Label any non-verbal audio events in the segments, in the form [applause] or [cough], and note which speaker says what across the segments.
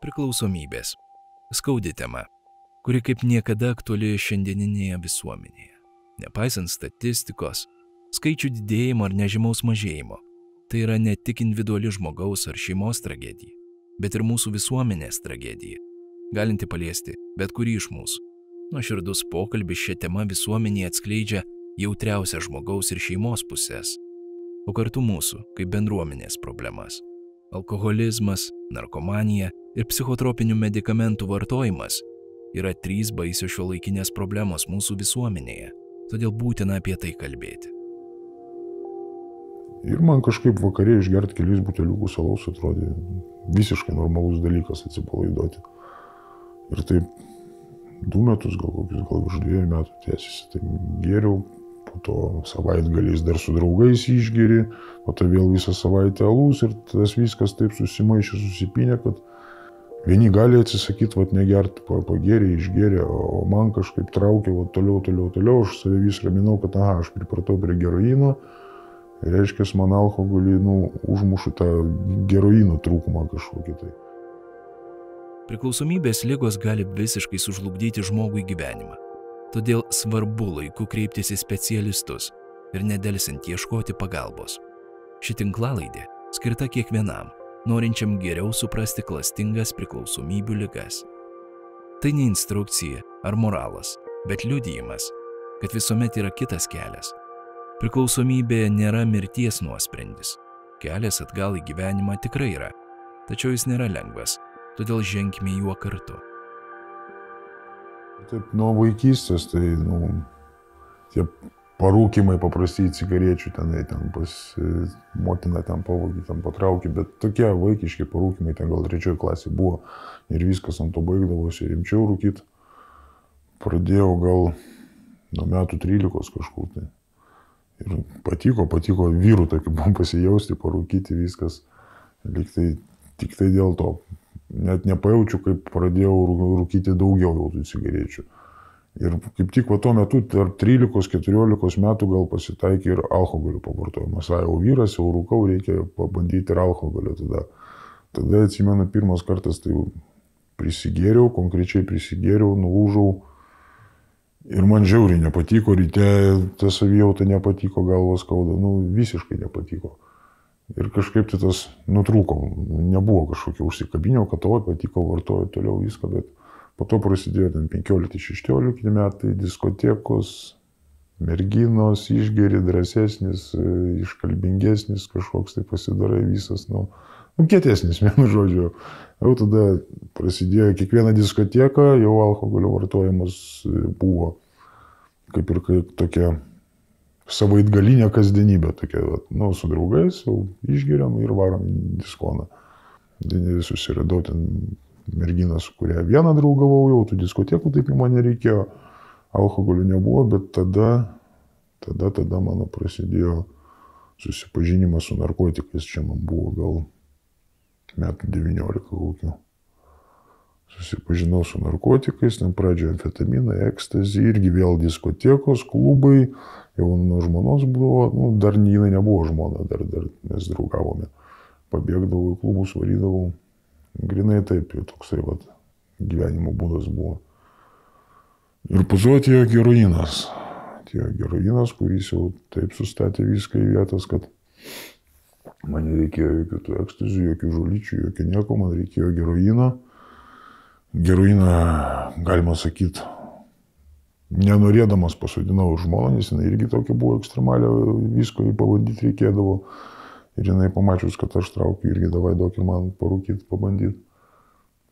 Speaker 1: Priklausomybės. Skaudi tema, kuri kaip niekada aktuali šiandieninėje visuomenėje. Nepaisant statistikos, skaičių didėjimo ar nežymaus mažėjimo, tai yra ne tik individuali žmogaus ar šeimos tragedija, bet ir mūsų visuomenės tragedija, galinti paliesti bet kurį iš mūsų. Nuoširdus pokalbis šią temą visuomenėje atskleidžia jautriausią žmogaus ir šeimos pusės, o kartu mūsų kaip bendruomenės problemas. Alkoholizmas, narkomanija ir psichotropinių medikamentų vartojimas yra trys baisios šio laikinės problemos mūsų visuomenėje, todėl būtina apie tai kalbėti.
Speaker 2: Ir man kažkaip vakarė išgerti kelius buteliukus alaus atrodė visiškai normalus dalykas atsipalaiduoti. Ir taip du metus, gal kokius, gal virš dviejų metų tęsiasi. Tai geriau, po to savaitgaliais dar su draugais išgeri, po to vėl visą savaitę alus ir tas viskas taip susimaišė, susipinė, kad vieni gali atsisakyti, vad negerti, pagerė, išgerė, o man kažkaip traukė, vad toliau, toliau, toliau, aš save vis raminau, kad aha, aš pripratau prie geroino reiškia, man alkoholį nu, užmušu tą geroino trūkumą kažkokį tai.
Speaker 1: Priklausomybės lygos gali visiškai sužlugdyti žmogui gyvenimą. Todėl svarbu laiku kreiptis į specialistus ir nedelsint ieškoti pagalbos. Ši tinklalaidė skirta kiekvienam, norinčiam geriau suprasti klastingas priklausomybių lygas. Tai ne instrukcija ar moralas, bet liudijimas, kad visuomet yra kitas kelias Priklausomybė nėra mirties nuosprendis. Kelias atgal į gyvenimą tikrai yra, tačiau jis nėra lengvas, todėl ženkime juo kartu.
Speaker 2: Taip, nuo vaikystės, tai, nu, tie parūkimai paprastai cigarečių tenai, ten pas motina ten pavogė, ten patraukė, bet tokie vaikiški parūkimai ten gal trečioji klasė buvo ir viskas ant to baigdavosi, rimčiau rūkyti. Pradėjau gal nuo metų 13 kažkur tai. Ir patiko, patiko vyrų tokį [laughs] buvom pasijausti, parūkyti viskas. Liktai tik tai dėl to. Net nepajaučiu, kaip pradėjau rūkyti daugiau jau tų cigarečių. Ir kaip tik va tuo metu, tarp 13-14 metų gal pasitaikė ir alkoholio pavartojimas. A, jau vyras, jau rūkau, reikia pabandyti ir alkoholio tada. Tada atsimenu, pirmas kartas tai prisigėriau, konkrečiai prisigėriau, nulūžau Ir man žiauriai nepatiko, ryte ta savijauta nepatiko, galvos skauda, nu visiškai nepatiko. Ir kažkaip tai tas nutrūko, nebuvo kažkokio užsikabinio, kad to patiko, vartoju toliau viską, bet po to prasidėjo ten 15-16 metai, diskotekos, merginos, išgeri, drąsesnis, iškalbingesnis, kažkoks tai pasidarai visas, nu, nu kietesnis, [laughs] vienu žodžiu. Jau tada prasidėjo kiekviena diskoteka, jau alkoholio vartojimas buvo kaip ir kaip tokia savaitgalinė kasdienybė, tokia, nu, su draugais jau išgeriam ir varom į diskoną. Susiradau ten merginą, su kuria vieną draugavau, jau tų diskotekų taip jau man nereikėjo, alkoholio nebuvo, bet tada, tada, tada mano prasidėjo susipažinimas su narkotikais, čia man buvo gal metų 19 kokių. Susipažinau su narkotikais, ten pradžioje amfetaminą, ekstazį, irgi vėl diskotekos, klubai, jau nuo žmonos buvo, nu, dar jinai nebuvo žmona, dar, dar mes draugavome. Pabėgdavau į klubus, varydavau. Grinai taip, jau toksai vat, gyvenimo būdas buvo. Ir pazuo atėjo geroinas. Atėjo geroinas, kuris jau taip sustatė viską į vietas, kad Man nereikėjo jokių tų ekstazių, jokių žulyčių, jokio nieko, man reikėjo geroino. Geroiną, galima sakyti, nenorėdamas pasodinau žmoną, nes jinai irgi tokia buvo ekstremalio, visko į pabandyti reikėdavo. Ir jinai pamačius, kad aš traukiu, irgi davai daug ir man parūkyti, pabandyti.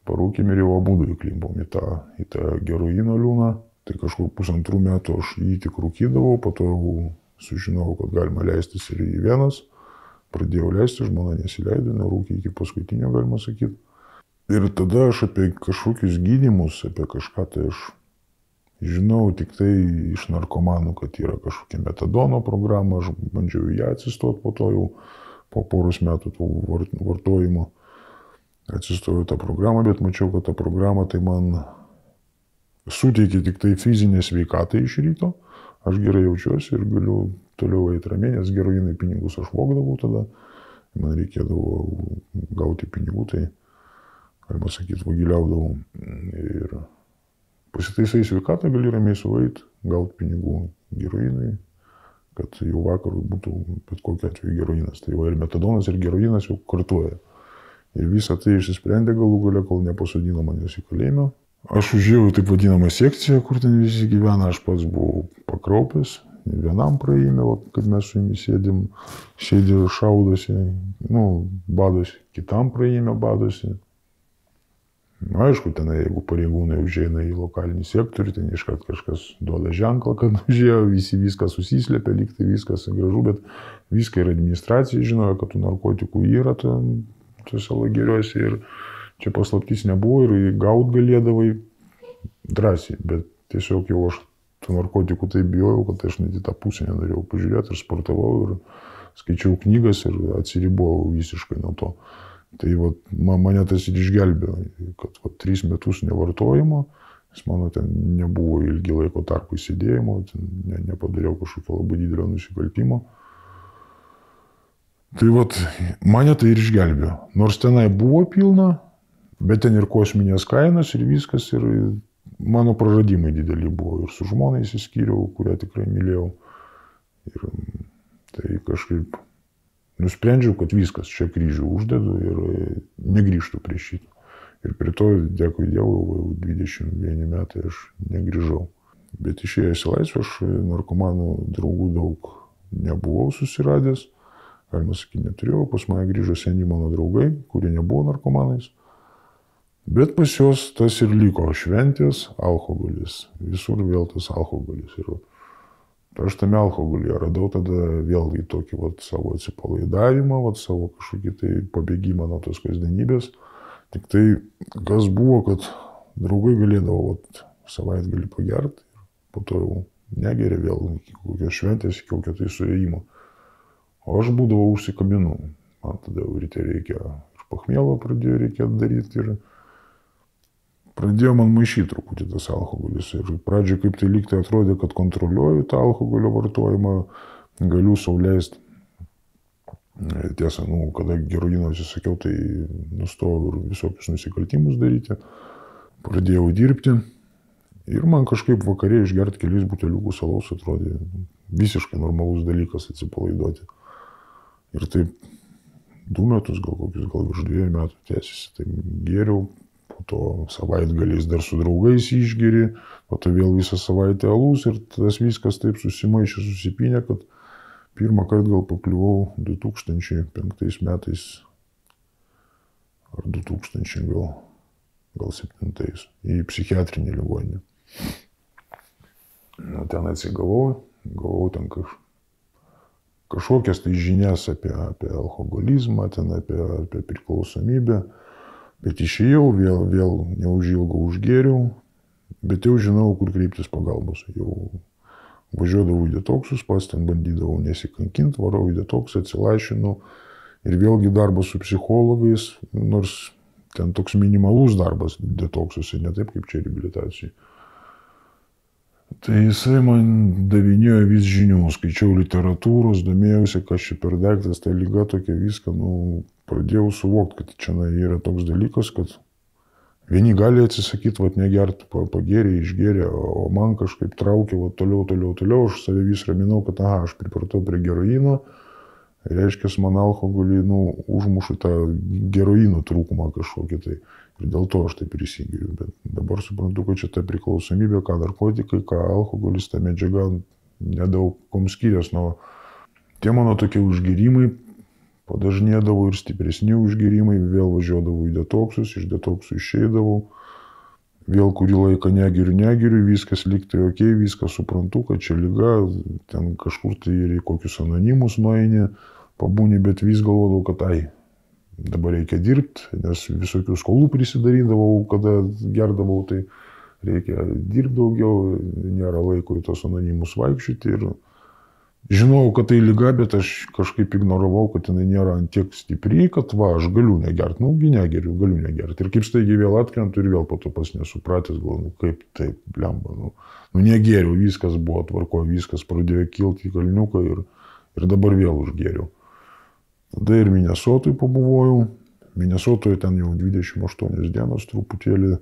Speaker 2: Parūkėm ir jau abu įklimpom į tą, į tą geroino liūną. Tai kažkur pusantrų metų aš jį tik rūkydavau, po to jau sužinojau, kad galima leistis ir į vienas pradėjau leisti, žmona nesileido, nerūkė iki paskutinio, galima sakyti. Ir tada aš apie kažkokius gydimus, apie kažką tai aš žinau tik tai iš narkomanų, kad yra kažkokia metadono programa, aš bandžiau ją atsistoti po to jau, po poros metų tų vartojimo. Atsistojau tą programą, bet mačiau, kad ta programa tai man suteikia tik tai fizinę sveikatą iš ryto, aš gerai jaučiuosi ir galiu toliau eiti ramiai, nes geroinai pinigus aš vogdavau tada, man reikėdavo gauti pinigų, tai galima sakyti, vagiliaudavau. Ir pasitaisai sveikatą, gali ramiai suvait, gauti pinigų geroinai, kad jau vakarui būtų bet kokiu atveju geroinas. Tai jau ir metadonas, ir geroinas jau kartuoja. Ir visą tai išsisprendė galų gale, kol nepasodino manęs į kalėjimą. Aš užėjau taip vadinamą sekciją, kur ten visi gyvena, aš pats buvau pakraupęs, vienam praėjime, kad mes su jumis sėdim, sėdė šaudosi, nu, badosi, kitam praėjime badosi. Na, aišku, ten, jeigu pareigūnai užeina į lokalinį sektorių, ten iškart kažkas duoda ženklą, kad [laughs] užėjo, visi viską susislėpia, lyg tai viskas gražu, bet viską ir administracija žinojo, kad tų narkotikų yra tuose lageriuose ir čia paslaptys nebuvo ir gaut galėdavai drąsiai, bet tiesiog jau aš tų narkotikų taip bijojau, kad aš net į tą pusę nenorėjau pažiūrėti ir sportavau ir skaičiau knygas ir atsiribojau visiškai nuo to. Tai vat, man, mane tas ir išgelbėjo, kad vat, trys metus nevartojimo, nes mano ten nebuvo ilgi laiko tarpų įsidėjimo, ne, nepadariau kažkokio labai didelio nusikaltimo. Tai vat, mane tai ir išgelbėjo. Nors tenai buvo pilna, bet ten ir kosminės kainos ir viskas, ir mano praradimai dideli buvo. Ir su žmonai įsiskyriau, kurią tikrai mylėjau. Ir tai kažkaip nusprendžiau, kad viskas, čia kryžių uždedu ir e, negrįžtų prie šito. Ir prie to, dėkui Dievui, jau 21 metai aš negrįžau. Bet išėjęs į laisvę, aš narkomanų draugų daug nebuvau susiradęs. Galima sakyti, neturėjau. Pas mane grįžo seni mano draugai, kurie nebuvo narkomanais. Bet pas juos tas ir liko šventės, alkoholis. Visur vėl tas alkoholis. Ir aš tame alkoholyje radau tada vėl į tokį vat, savo atsipalaidavimą, vat, savo kažkokį tai pabėgimą nuo tos kasdienybės. Tik tai kas buvo, kad draugai galėdavo vat, savaitgalį pagerti ir po to jau negeria vėl iki kokios šventės, iki kokio tai suėjimo. O aš būdavau užsikabinu. Man tada jau ryte reikia ir pachmėlo pradėjo reikėti daryti ir pradėjo man maišyti truputį tas alkoholis. Ir pradžioje kaip tai lygtai atrodė, kad kontroliuoju tą alkoholio vartojimą, galiu sauliaisti. Tiesa, nu, kada geroino atsisakiau, tai nustojau ir visokius nusikaltimus daryti. Pradėjau dirbti. Ir man kažkaip vakarė išgerti kelius buteliukus alaus atrodė visiškai normalus dalykas atsipalaiduoti. Ir taip du metus, gal kokius, gal virš dviejų metų tęsiasi. Tai geriau, po to savaitgaliais dar su draugais išgeri, po to vėl visą savaitę alus ir tas viskas taip susimaišė, susipinė, kad pirmą kartą gal pakliuvau 2005 metais ar 2000 gal, gal 7 į psichiatrinį ligoninę. Nu, ten atsigavau, gavau ten kaž, kažkokias tai žinias apie, apie alkoholizmą, ten apie, apie priklausomybę. Bet išėjau, vėl, vėl neužilgo užgėriau, bet jau žinau, kur kreiptis pagalbos. Jau važiuodavau į detoksus, pas ten bandydavau nesikankinti, varau į detoksą, atsilašinu. Ir vėlgi darbas su psichologais, nors ten toks minimalus darbas detoksuose, ne taip kaip čia reabilitacijai. Tai jisai man davinėjo vis žinių, skaičiau literatūros, domėjausi, kas čia per daiktas, ta lyga tokia viską, nu, pradėjau suvokti, kad čia yra toks dalykas, kad vieni gali atsisakyti, vad negert, pagėrė, išgėrė, o man kažkaip traukė, vad toliau, toliau, toliau, aš save vis raminau, kad, aha, aš pripratau prie geroino, reiškia, man alkoholį, nu, užmušu tą geroino trūkumą kažkokį tai. Ir dėl to aš taip prisigiriu. Bet dabar suprantu, kad čia ta priklausomybė, ką narkotikai, ką alkoholis, ta medžiaga nedaug kom skiriasi nuo... Tie mano tokie užgirimai padažnėdavo ir stipresni užgirimai, vėl važiuodavau į detoksus, iš detoksų išeidavau, vėl kurį laiką negeriu, negeriu, viskas liktai ok, viską suprantu, kad čia lyga, ten kažkur tai ir į kokius anonimus nueini, pabūni, bet vis galvodavau, kad ai, dabar reikia dirbti, nes visokių skolų prisidarydavau, kada gerdavau, tai reikia dirbti daugiau, nėra laiko į tos anonimus vaikščioti ir Žinojau, kad tai lyga, bet aš kažkaip ignoravau, kad jinai nėra antiek stipri, kad va, aš galiu negerti, nugi negeriu, galiu negerti. Ir kaip staigiai vėl atkrentu ir vėl po to pas nesupratęs, galvoju, nu kaip taip, lemba, nu, nu negeriu, viskas buvo tvarko, viskas pradėjo kilti į kalniuką ir, ir dabar vėl užgeriau. Tada ir Minnesotui pabuvojau, Minnesotoje ten jau 28 dienos truputėlį e,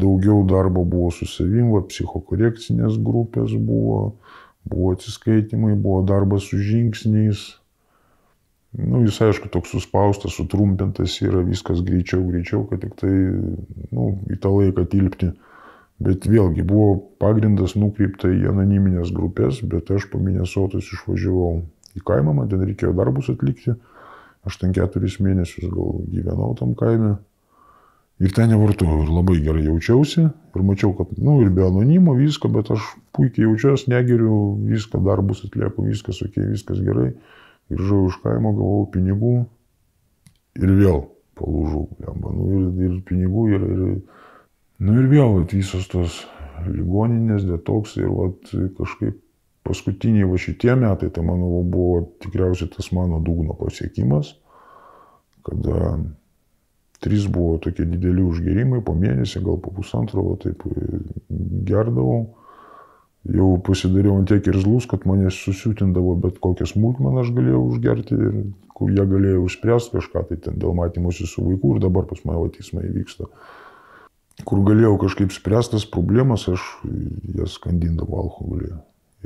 Speaker 2: daugiau darbo buvo su savim, va, psichokorekcinės grupės buvo, buvo atsiskaitimai, buvo darbas su žingsniais. Nu, jis aišku toks suspaustas, sutrumpintas yra viskas greičiau, greičiau, kad tik tai nu, į tą laiką tilpti. Bet vėlgi buvo pagrindas nukreipta į anoniminės grupės, bet aš po Minnesotos išvažiavau į kaimą, man ten reikėjo darbus atlikti. Aš ten keturis mėnesius gal gyvenau tam kaime. Ir ten nevartojau ir labai gerai jaučiausi. Ir mačiau, kad, na, nu, ir be anonimo viską, bet aš puikiai jaučiuosi, negeriu, viską darbus atlieku, viskas ok, viskas gerai. Grįžau iš kaimo, gavau pinigų ir vėl palūžau. Nu, ir, ir pinigų, ir, ir, nu, ir vėl vat, visos tos ligoninės, detoks ir vat, kažkaip paskutiniai va šitie metai, tai manau, buvo tikriausiai tas mano dugno pasiekimas, kada trys buvo tokie dideli užgerimai, po mėnesį, gal po pusantro, va, taip gerdavau. Jau pasidariau ant tiek irzlus, kad mane susiutindavo bet kokią smulkmeną aš galėjau užgerti ir kur jie galėjo užspręsti kažką, tai ten dėl matymosi su vaiku ir dabar pas mane teismai vyksta. Kur galėjau kažkaip spręstas problemas, aš jas skandindavau alkoholį.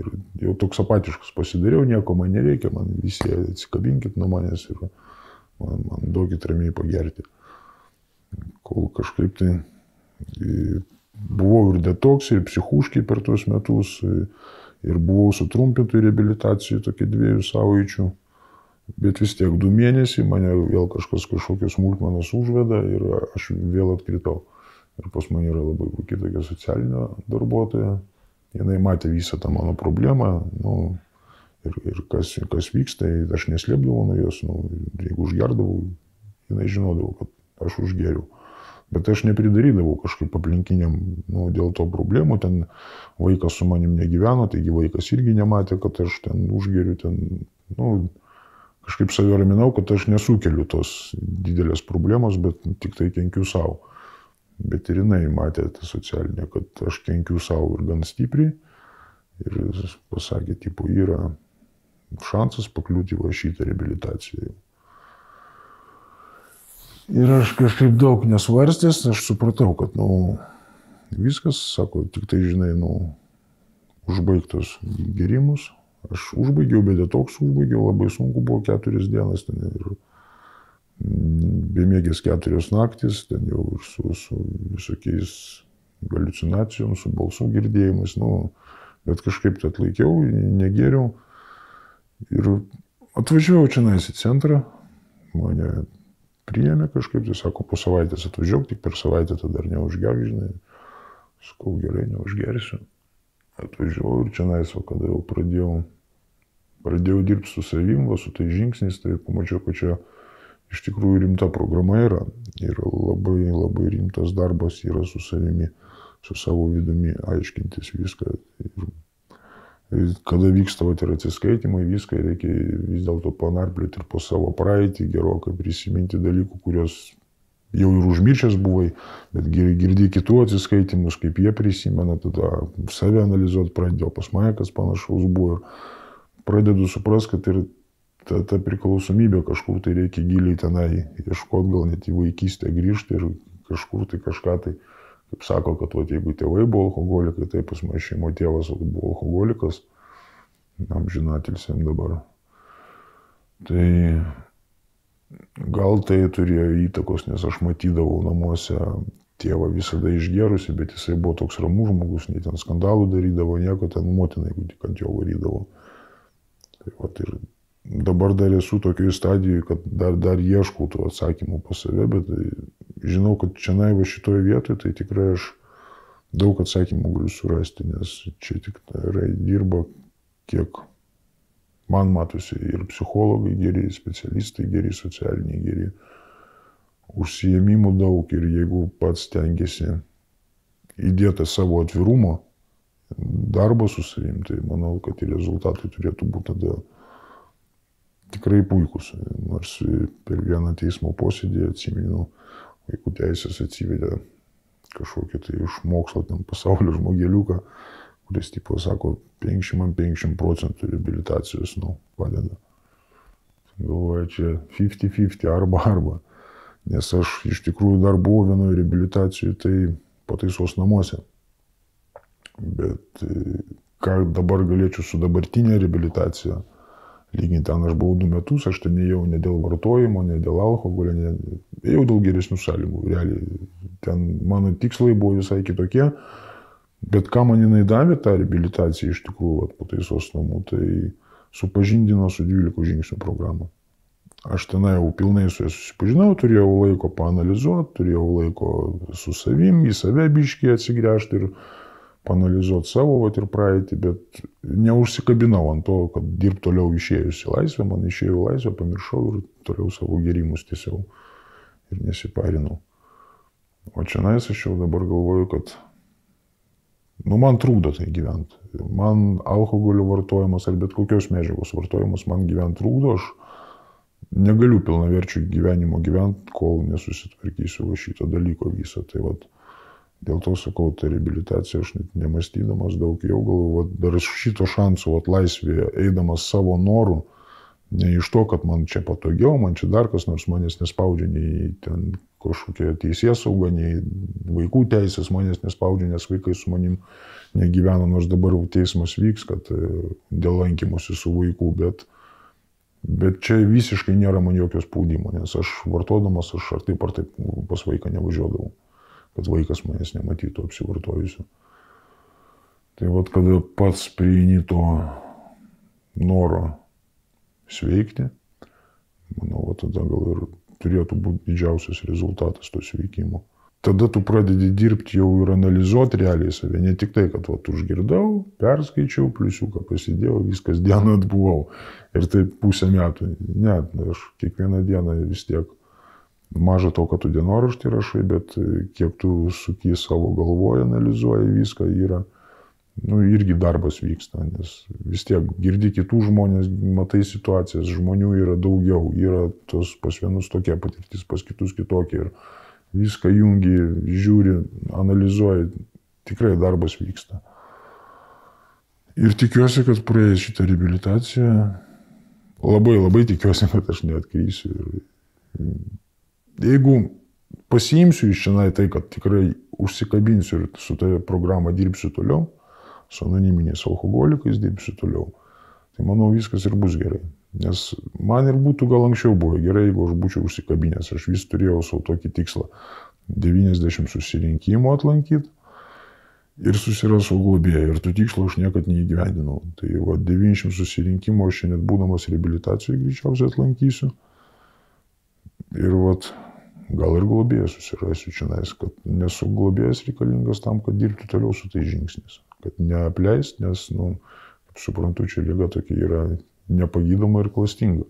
Speaker 2: Ir jau toks apatiškas pasidariau, nieko man nereikia, man visi atsikabinkit nuo manęs ir man, man duokit ramiai pagerti. Kol kažkaip tai e, buvau ir detoks, ir psichuškai per tuos metus, e, ir buvau sutrumpintų reabilitacijų tokie dviejų savaičių. Bet vis tiek du mėnesiai mane vėl kažkas kažkokios smulkmenos užveda ir aš vėl atkritau. Ir pas mane yra labai puikiai tokia socialinė darbuotoja, jinai matė visą tą mano problemą, nu, ir, ir kas, kas vyksta, aš neslėpdavau nuo jos, nu, jeigu užgerdavau, jinai žinodavo, kad aš užgeriau. Bet aš nepridarydavau kažkaip aplinkiniam nu, dėl to problemų, ten vaikas su manim negyveno, taigi vaikas irgi nematė, kad aš ten užgeriu, ten, nu, kažkaip savai raminau, kad aš nesukeliu tos didelės problemos, bet tik tai kenkiu savo. Bet ir jinai matė tą socialinę, kad aš kenkiu savo ir gan stipriai. Ir pasakė, tipo, yra šansas pakliūti va šitą reabilitaciją. Ir aš kažkaip daug nesvarstęs, aš supratau, kad, nu, viskas, sako, tik tai, žinai, nu, užbaigtos gerimus. Aš užbaigiau, bet detoks užbaigiau, labai sunku buvo keturias dienas ten ir bemėgės keturios naktis, ten jau ir su, su visokiais halucinacijom, su balsų girdėjimais, nu, bet kažkaip tai atlaikiau, negeriau. Ir atvažiavau čia nais į centrą, mane priėmė kažkaip, tai sako, po savaitės atvažiuok, tik per savaitę tada dar neužgerk, žinai. Sakau, gerai, neužgersiu. Atvažiavau ir čia nais, o kada jau pradėjau, pradėjau dirbti su savim, va, su tai žingsniais, tai pamačiau, kad čia iš tikrųjų rimta programa yra ir labai labai rimtas darbas yra su savimi, su savo vidumi aiškintis viską. Ir kada vyksta vat, ir atsiskaitimai, viską reikia vis dėlto panarplėti ir po savo praeitį, gerokai prisiminti dalykų, kuriuos jau ir užmiršęs buvai, bet girdi kitų atsiskaitimus, kaip jie prisimena, tada save analizuoti pradėjau, pas mane kas panašaus buvo. Ir pradedu suprasti, kad ir ta, ta priklausomybė kažkur tai reikia giliai tenai ieškoti, gal net į vaikystę grįžti ir kažkur tai kažką tai, kaip sako, kad va, jeigu tėvai buvo alkoholikai, tai pas mane šeimo tėvas buvo alkoholikas, amžinatilsiam dabar. Tai gal tai turėjo įtakos, nes aš matydavau namuose tėvą visada išgerusi, bet jisai buvo toks ramus žmogus, nei ten skandalų darydavo, nieko ten motinai, jeigu tik ant jo varydavo. Tai va, ir dabar dar esu tokioje stadijoje, kad dar, dar ieškau tų atsakymų pas save, bet žinau, kad čia naiva šitoje vietoje, tai tikrai aš daug atsakymų galiu surasti, nes čia tik tai dirba kiek man matosi ir psichologai geri, specialistai geri, socialiniai geri. Užsijėmimų daug ir jeigu pats tengiasi įdėti savo atvirumo, darbo su savim, tai manau, kad ir rezultatai turėtų būti tada tikrai puikus. Nors per vieną teismo posėdį atsimenu, vaikų teisės atsivedė kažkokį tai iš mokslo ten pasaulio žmogeliuką, kuris tipo sako 50-50 procentų reabilitacijos nu, padeda. galvoju, čia 50-50 arba arba. Nes aš iš tikrųjų dar buvau vienoje reabilitacijoje, tai pataisos namuose. Bet e, ką dabar galėčiau su dabartinė reabilitacija lyginti, ten aš buvau du metus, aš ten ėjau ne dėl vartojimo, ne dėl alkoholio, ne, ėjau dėl geresnių sąlygų. Realiai, ten mano tikslai buvo visai kitokie, bet ką man jinai davė, ta reabilitacija iš tikrųjų vat, pataisos namų, tai supažindino su 12 žingsnių programą. Aš tenai jau pilnai su ja susipažinau, turėjau laiko panalizuoti, turėjau laiko su savim, į save biškį atsigręžti ir panalizuoti savo vat, ir praeitį, bet neužsikabinau ant to, kad dirb toliau išėjus į laisvę, man išėjau į laisvę, pamiršau ir toliau savo gerimus tiesiog ir nesiparinau. O čia nais aš jau dabar galvoju, kad nu, man trūkdo tai gyventi. Man alkoholio vartojimas ar bet kokios medžiagos vartojimas man gyventi trūkdo, aš negaliu pilnaverčių gyvenimo gyventi, kol nesusitvarkysiu va šito dalyko viso. Tai vat, Dėl to sakau, ta reabilitacija, aš net nemastydamas daug jau galvoju, dar šito šansų atlaisvėje, eidamas savo norų, ne iš to, kad man čia patogiau, man čia dar kas nors manęs nespaudžia, nei ten kažkokia teisės sauga, nei vaikų teisės manęs nespaudžia, nes vaikai su manim negyvena, nors dabar jau teismas vyks, kad e, dėl lankymosi su vaikų, bet, bet čia visiškai nėra man jokio spaudimo, nes aš vartodamas, aš ar taip ar taip pas vaiką nevažiuodavau kad vaikas manęs nematytų apsivartojusiu. Tai vad, kada pats prieini to noro sveikti, manau, va, tada gal ir turėtų būti didžiausias rezultatas to sveikimo. Tada tu pradedi dirbti jau ir analizuoti realiai save, ne tik tai, kad va, užgirdau, perskaičiau, pliusiuką pasidėjau, viskas [laughs] dieną atbuvau ir tai pusę metų. Ne, aš kiekvieną dieną vis tiek Maža to, kad tu dienoraštį rašai, bet e, kiek tu suky savo galvoje, analizuoji viską, yra, nu, irgi darbas vyksta, nes vis tiek girdi kitų žmonės, matai situacijas, žmonių yra daugiau, yra tos pas vienus tokia patirtis, pas kitus kitokia ir viską jungi, žiūri, analizuoji, tikrai darbas vyksta. Ir tikiuosi, kad praėjęs šitą reabilitaciją, labai labai tikiuosi, kad aš neatkrysiu ir jeigu pasiimsiu iš čia tai, kad tikrai užsikabinsiu ir su toje programa dirbsiu toliau, su anoniminiais alkoholikais dirbsiu toliau, tai manau viskas ir bus gerai. Nes man ir būtų gal anksčiau buvo gerai, jeigu aš būčiau užsikabinęs. Aš vis turėjau savo tokį tikslą - 90 susirinkimų atlankyti ir susirasiu globėją. Ir tų tikslų aš niekad neįgyvendinau. Tai va 90 susirinkimų aš šiandien būdamas reabilitacijoje greičiausiai atlankysiu. Ir vat gal ir globėjas susirasiu čia, kad nesu globėjas reikalingas tam, kad dirbti toliau su tais žingsniais. Kad neapleist, nes, nu, kaip suprantu, čia lyga tokia yra nepagydoma ir klastinga.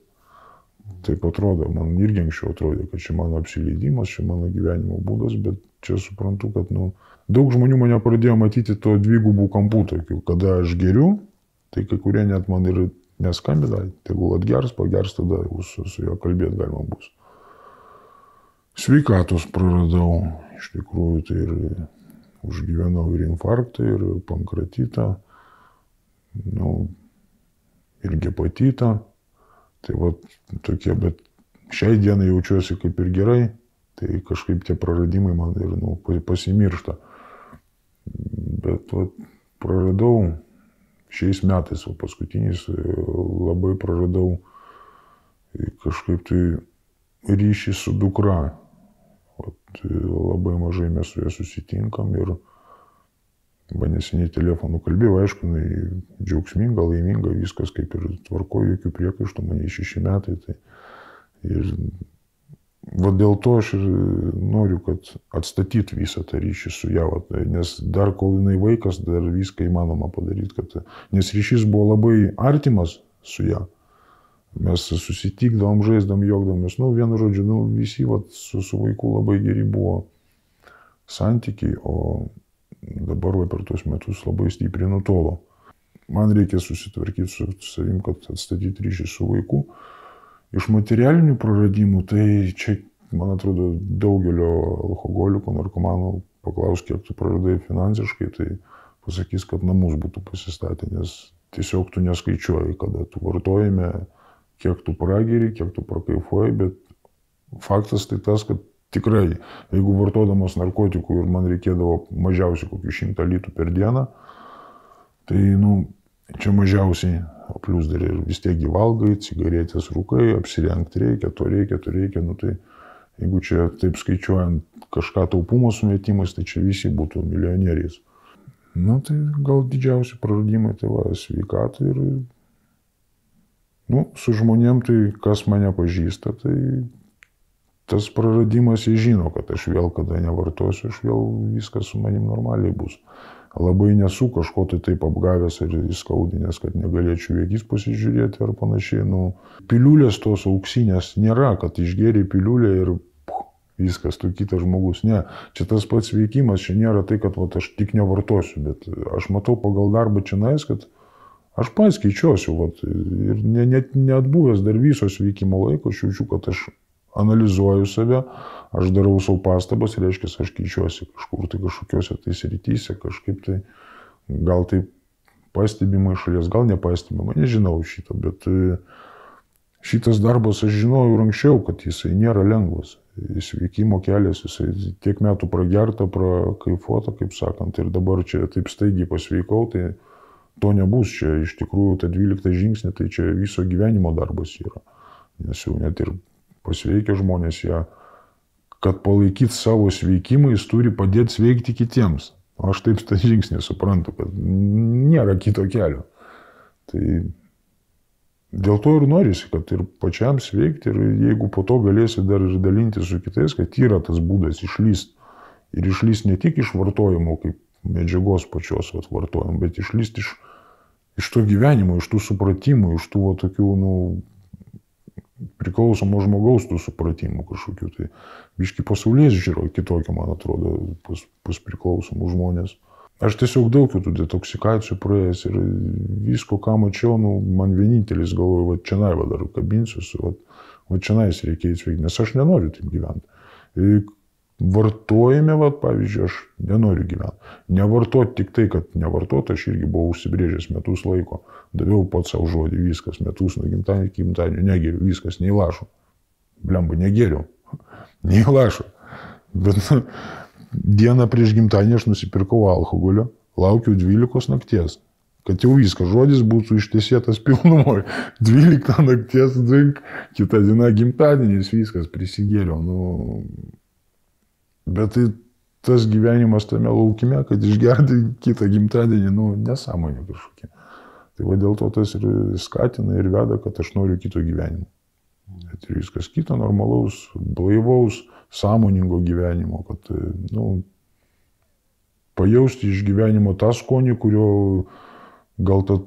Speaker 2: Taip atrodo, man irgi anksčiau atrodė, kad čia mano apsileidimas, čia mano gyvenimo būdas, bet čia suprantu, kad nu, daug žmonių mane pradėjo matyti to dvigubų kampų tokių, kada aš geriu, tai kai kurie net man ir neskambina, tegul atgers, pagers, tada su, su juo kalbėti galima bus sveikatos praradau. Iš tikrųjų, tai ir užgyvenau ir infarktą, ir pankratitą, nu, ir gepatitą. Tai va tokie, bet šiai dienai jaučiuosi kaip ir gerai, tai kažkaip tie praradimai man ir nu, pasimiršta. Bet va, praradau šiais metais, o paskutiniais labai praradau kažkaip tai ryšį su dukra Tai labai mažai mes su ja susitinkam ir va neseniai telefonu kalbėjau, aišku, jinai džiaugsminga, laiminga, viskas kaip ir tvarkoju, jokių priekaištų, man šeši metai. Tai ir va dėl to aš ir noriu, kad atstatytų visą tą ryšį su ją, va, nes dar kol jinai vaikas, dar viską įmanoma padaryti, kad, nes ryšys buvo labai artimas su ją. Mes susitikdavom, žaisdavom, juokdavomės, nu, vienu žodžiu, nu, visi vat, su, su vaiku labai geri buvo santykiai, o dabar va, per tuos metus labai stipriai nutolo. Man reikia susitvarkyti su savim, kad atstatyti ryšį su vaiku. Iš materialinių praradimų, tai čia, man atrodo, daugelio alkoholikų, narkomanų paklaus, kiek tu praradai finansiškai, tai pasakys, kad namus būtų pasistatę, nes tiesiog tu neskaičiuoji, kada tu vartojime kiek tu prageri, kiek tu prakaifuoji, bet faktas tai tas, kad tikrai, jeigu vartodamas narkotikų ir man reikėdavo mažiausiai kokių šimtą litų per dieną, tai, nu, čia mažiausiai, o plus dar ir vis tiek gyvalgai, cigaretės rūkai, apsirengti reikia, to reikia, to reikia, nu tai jeigu čia taip skaičiuojant kažką taupumo sumetimais, tai čia visi būtų milijonieriais. Nu tai gal didžiausi praradimai tai va sveikatą ir, nu, su žmonėm tai kas mane pažįsta, tai tas praradimas jie žino, kad aš vėl kada nevartosiu, aš vėl viskas su manim normaliai bus labai nesu kažko tai taip apgavęs ar įskaudinęs, kad negalėčiau į akis pasižiūrėti ar panašiai. Nu, piliulės tos auksinės nėra, kad išgėrė piliulę ir puh, viskas, tu kitas žmogus. Ne, čia tas pats veikimas, čia nėra tai, kad vat, aš tik nevartosiu, bet aš matau pagal darbą čia nais, kad aš pats keičiuosi vat, ir net neatbuvęs dar visos veikimo laiko, aš jaučiu, kad aš analizuoju save, aš darau savo pastabas, reiškia, aš keičiuosi kažkur tai kažkokiuose tai srityse, kažkaip tai gal tai pastebima iš šalies, gal nepastebima, nežinau šito, bet e, šitas darbas aš žinojau ir anksčiau, kad jisai nėra lengvas. Sveikimo kelias, jisai tiek metų pragerta, prakaifuota, kaip sakant, ir dabar čia taip staigiai pasveikau, tai to nebus, čia iš tikrųjų ta 12 žingsnė, tai čia viso gyvenimo darbas yra. Nes jau net ir pasveikę žmonės, jie, kad palaikyti savo sveikimą, jis turi padėti sveikti kitiems. Aš taip tą žingsnį suprantu, kad nėra kito kelio. Tai dėl to ir norisi, kad ir pačiam sveikti ir jeigu po to galėsi dar ir dalinti su kitais, kad yra tas būdas išlyst. Ir išlyst ne tik iš vartojimo kaip medžiagos pačios vat, vartojimo, bet išlyst iš, iš to gyvenimo, iš tų supratimų, iš tų va, tokių, nu, priklausomo žmogaus tų supratimų kažkokių. Tai viški pasaulės žiūro kitokio, man atrodo, pas, pas priklausomų žmonės. Aš tiesiog daug tų detoksikacijų praėjęs ir visko, ką mačiau, nu, man vienintelis galvoju, va čia nai va dar kabinsiuosi, va, va čia nais reikia įsveikti, nes aš nenoriu taip gyventi vartojime, va, pavyzdžiui, aš nenoriu gyventi. Nevartoti tik tai, kad nevartoti, aš irgi buvau užsibrėžęs metus laiko. Daviau pats savo žodį, viskas, metus nuo gimtadienio iki gimtadienio, negeriu, viskas, neįlašau. Blemba, negeriu, [laughs] neįlašau. Bet nu, dieną prieš gimtadienį aš nusipirkau alkoholio, laukiau 12 nakties. Kad jau viskas, žodis būtų ištiesėtas pilnumoje. 12 [laughs] nakties drink, kitą dieną gimtadienis, viskas, prisigėriau. Nu, Bet tai tas gyvenimas tame laukime, kad išgerti kitą gimtadienį, nu, nesąmonė kažkokia. Tai va dėl to tas ir skatina ir veda, kad aš noriu kito gyvenimo. Bet ir viskas kito normalaus, blaivaus, sąmoningo gyvenimo, kad, nu, pajausti iš gyvenimo tą skonį, kurio gal tą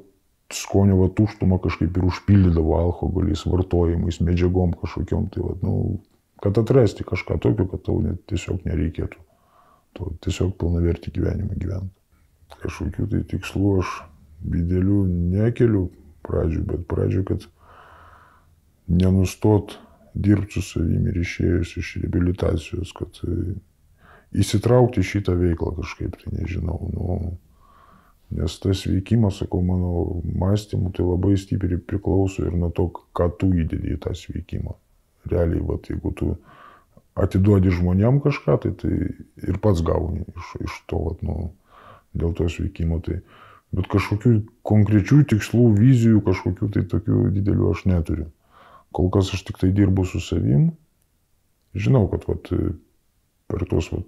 Speaker 2: skonio va tuštumą kažkaip ir užpildydavo alkoholiais, vartojimais, medžiagom kažkokiam. Tai va, nu, kad atrasti kažką tokio, kad tau net tiesiog nereikėtų. Tu tiesiog pilnavertį gyvenimą gyventi. Kažkokių tai tikslų aš didelių nekeliu pradžių, bet pradžių, kad nenustot dirbti su savimi ir išėjus iš rehabilitacijos, kad e, įsitraukti šitą veiklą kažkaip, tai nežinau. Nu, nes tas veikimas, sakau, mano mąstymu, tai labai stipriai priklauso ir nuo to, ką tu įdedi į tą sveikimą realiai, vat, jeigu tu atiduodi žmonėm kažką, tai, tai ir pats gauni iš, iš to, vat, nu, dėl to sveikimo. Tai, bet kažkokių konkrečių tikslų, vizijų, kažkokių tai tokių didelių aš neturiu. Kol kas aš tik tai dirbu su savim. Žinau, kad vat, per tuos vat,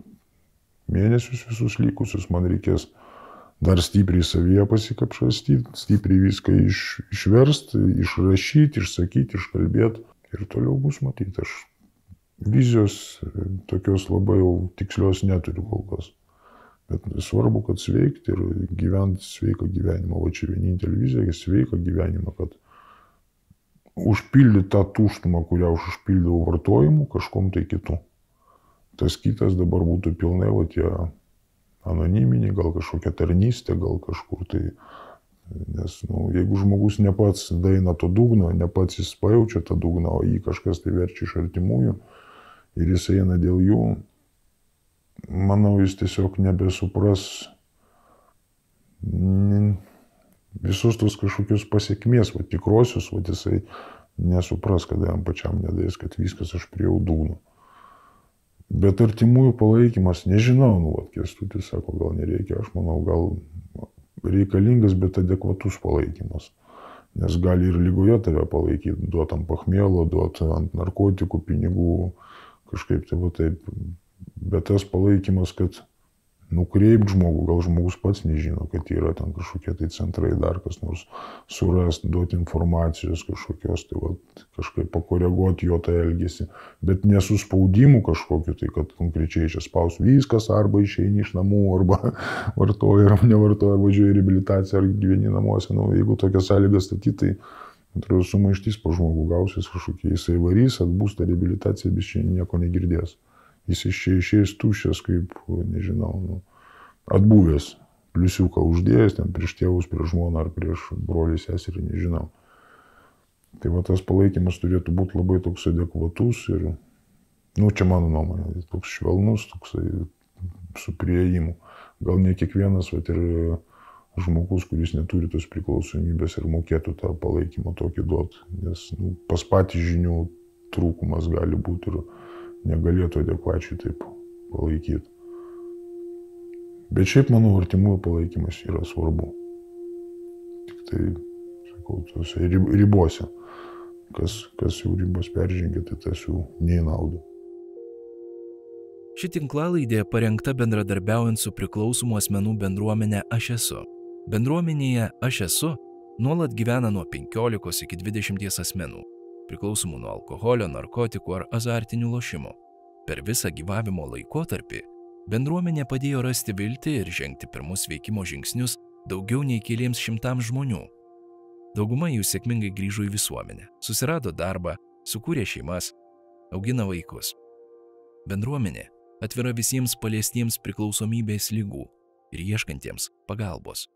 Speaker 2: mėnesius visus likusius man reikės dar stipriai savyje pasikapšastyti, stipriai viską iš, išversti, išrašyti, išsakyti, iškalbėti ir toliau bus matyti. Aš vizijos e, tokios labai jau tikslios neturiu kol kas. Bet svarbu, kad sveikti ir gyventi sveiką gyvenimą. O čia vienintelė vizija - sveiką gyvenimą, kad užpildyti tą tuštumą, kurią aš užpildydavau vartojimu kažkom tai kitu. Tas kitas dabar būtų pilnai, va tie anoniminiai, gal kažkokia tarnystė, gal kažkur tai Nes nu, jeigu žmogus ne pats daina to dugno, ne pats jis pajaučia tą dugną, o jį kažkas tai verčia iš artimųjų ir jis eina dėl jų, manau, jis tiesiog nebesupras visus tos kažkokius pasiekmės, va, tikrosius, va, jisai nesupras, kada jam pačiam nedės, kad viskas aš prie dugno. Bet artimųjų palaikymas, nežinau, nu, vat, kestutis sako, gal nereikia, aš manau, gal reikalingas, bet adekvatus palaikymas. Nes gali ir lygoje tave palaikyti, duot ant pachmėlo, duot ant narkotikų, pinigų, kažkaip tai va taip. Bet tas palaikymas, kad nukreipt žmogų, gal žmogus pats nežino, kad yra ten kažkokie tai centrai, dar kas nors. Surast, duoti informacijos kažkokios, tai va, kažkaip pakoreguoti jo tą elgesį, bet nesuspaudimų kažkokiu, tai kad konkrečiai čia spaus viskas, arba išeini iš namų, arba [laughs] vartoja, ar nevartoja, važiuoja į reabilitaciją, ar gyveni namuose, nu, jeigu tokias sąlygas statyti, tai atrodo sumaištys po žmogų gausis kažkokie, jisai varys, atbūs tą reabilitaciją, bet čia nieko negirdės. Jis iš čia išėjęs tuščias, kaip, nežinau, nu, atbuvęs, pliusiuką uždėjęs ten prieš tėvus, prieš žmoną ar prieš brolį seserį, nežinau. Tai va tas palaikymas turėtų būti labai toks adekvatus ir, nu, čia mano nuomonė, toks švelnus, toks su prieimu. Gal ne kiekvienas, bet ir žmogus, kuris neturi tos priklausomybės ir mokėtų tą palaikymą tokį duoti, nes nu, pas patį žinių trūkumas gali būti ir negalėtų adekvačiai taip palaikyti. Bet šiaip, manau, artimųjų palaikymas yra svarbu. Tik tai, sakau, tose ribose. Kas, kas jau ribos peržengia, tai tas jau neįnauda.
Speaker 1: Ši tinklalaidė parengta bendradarbiaujant su priklausomų asmenų bendruomenė Aš esu. Bendruomenėje Aš esu nuolat gyvena nuo 15 iki 20 asmenų priklausomų nuo alkoholio, narkotikų ar azartinių lošimų. Per visą gyvavimo laikotarpį bendruomenė padėjo rasti viltį ir žengti pirmus veikimo žingsnius daugiau nei keliems šimtams žmonių. Dauguma jų sėkmingai grįžo į visuomenę, susirado darbą, sukūrė šeimas, augina vaikus. Bendruomenė atvira visiems paliestiems priklausomybės lygų ir ieškantiems pagalbos.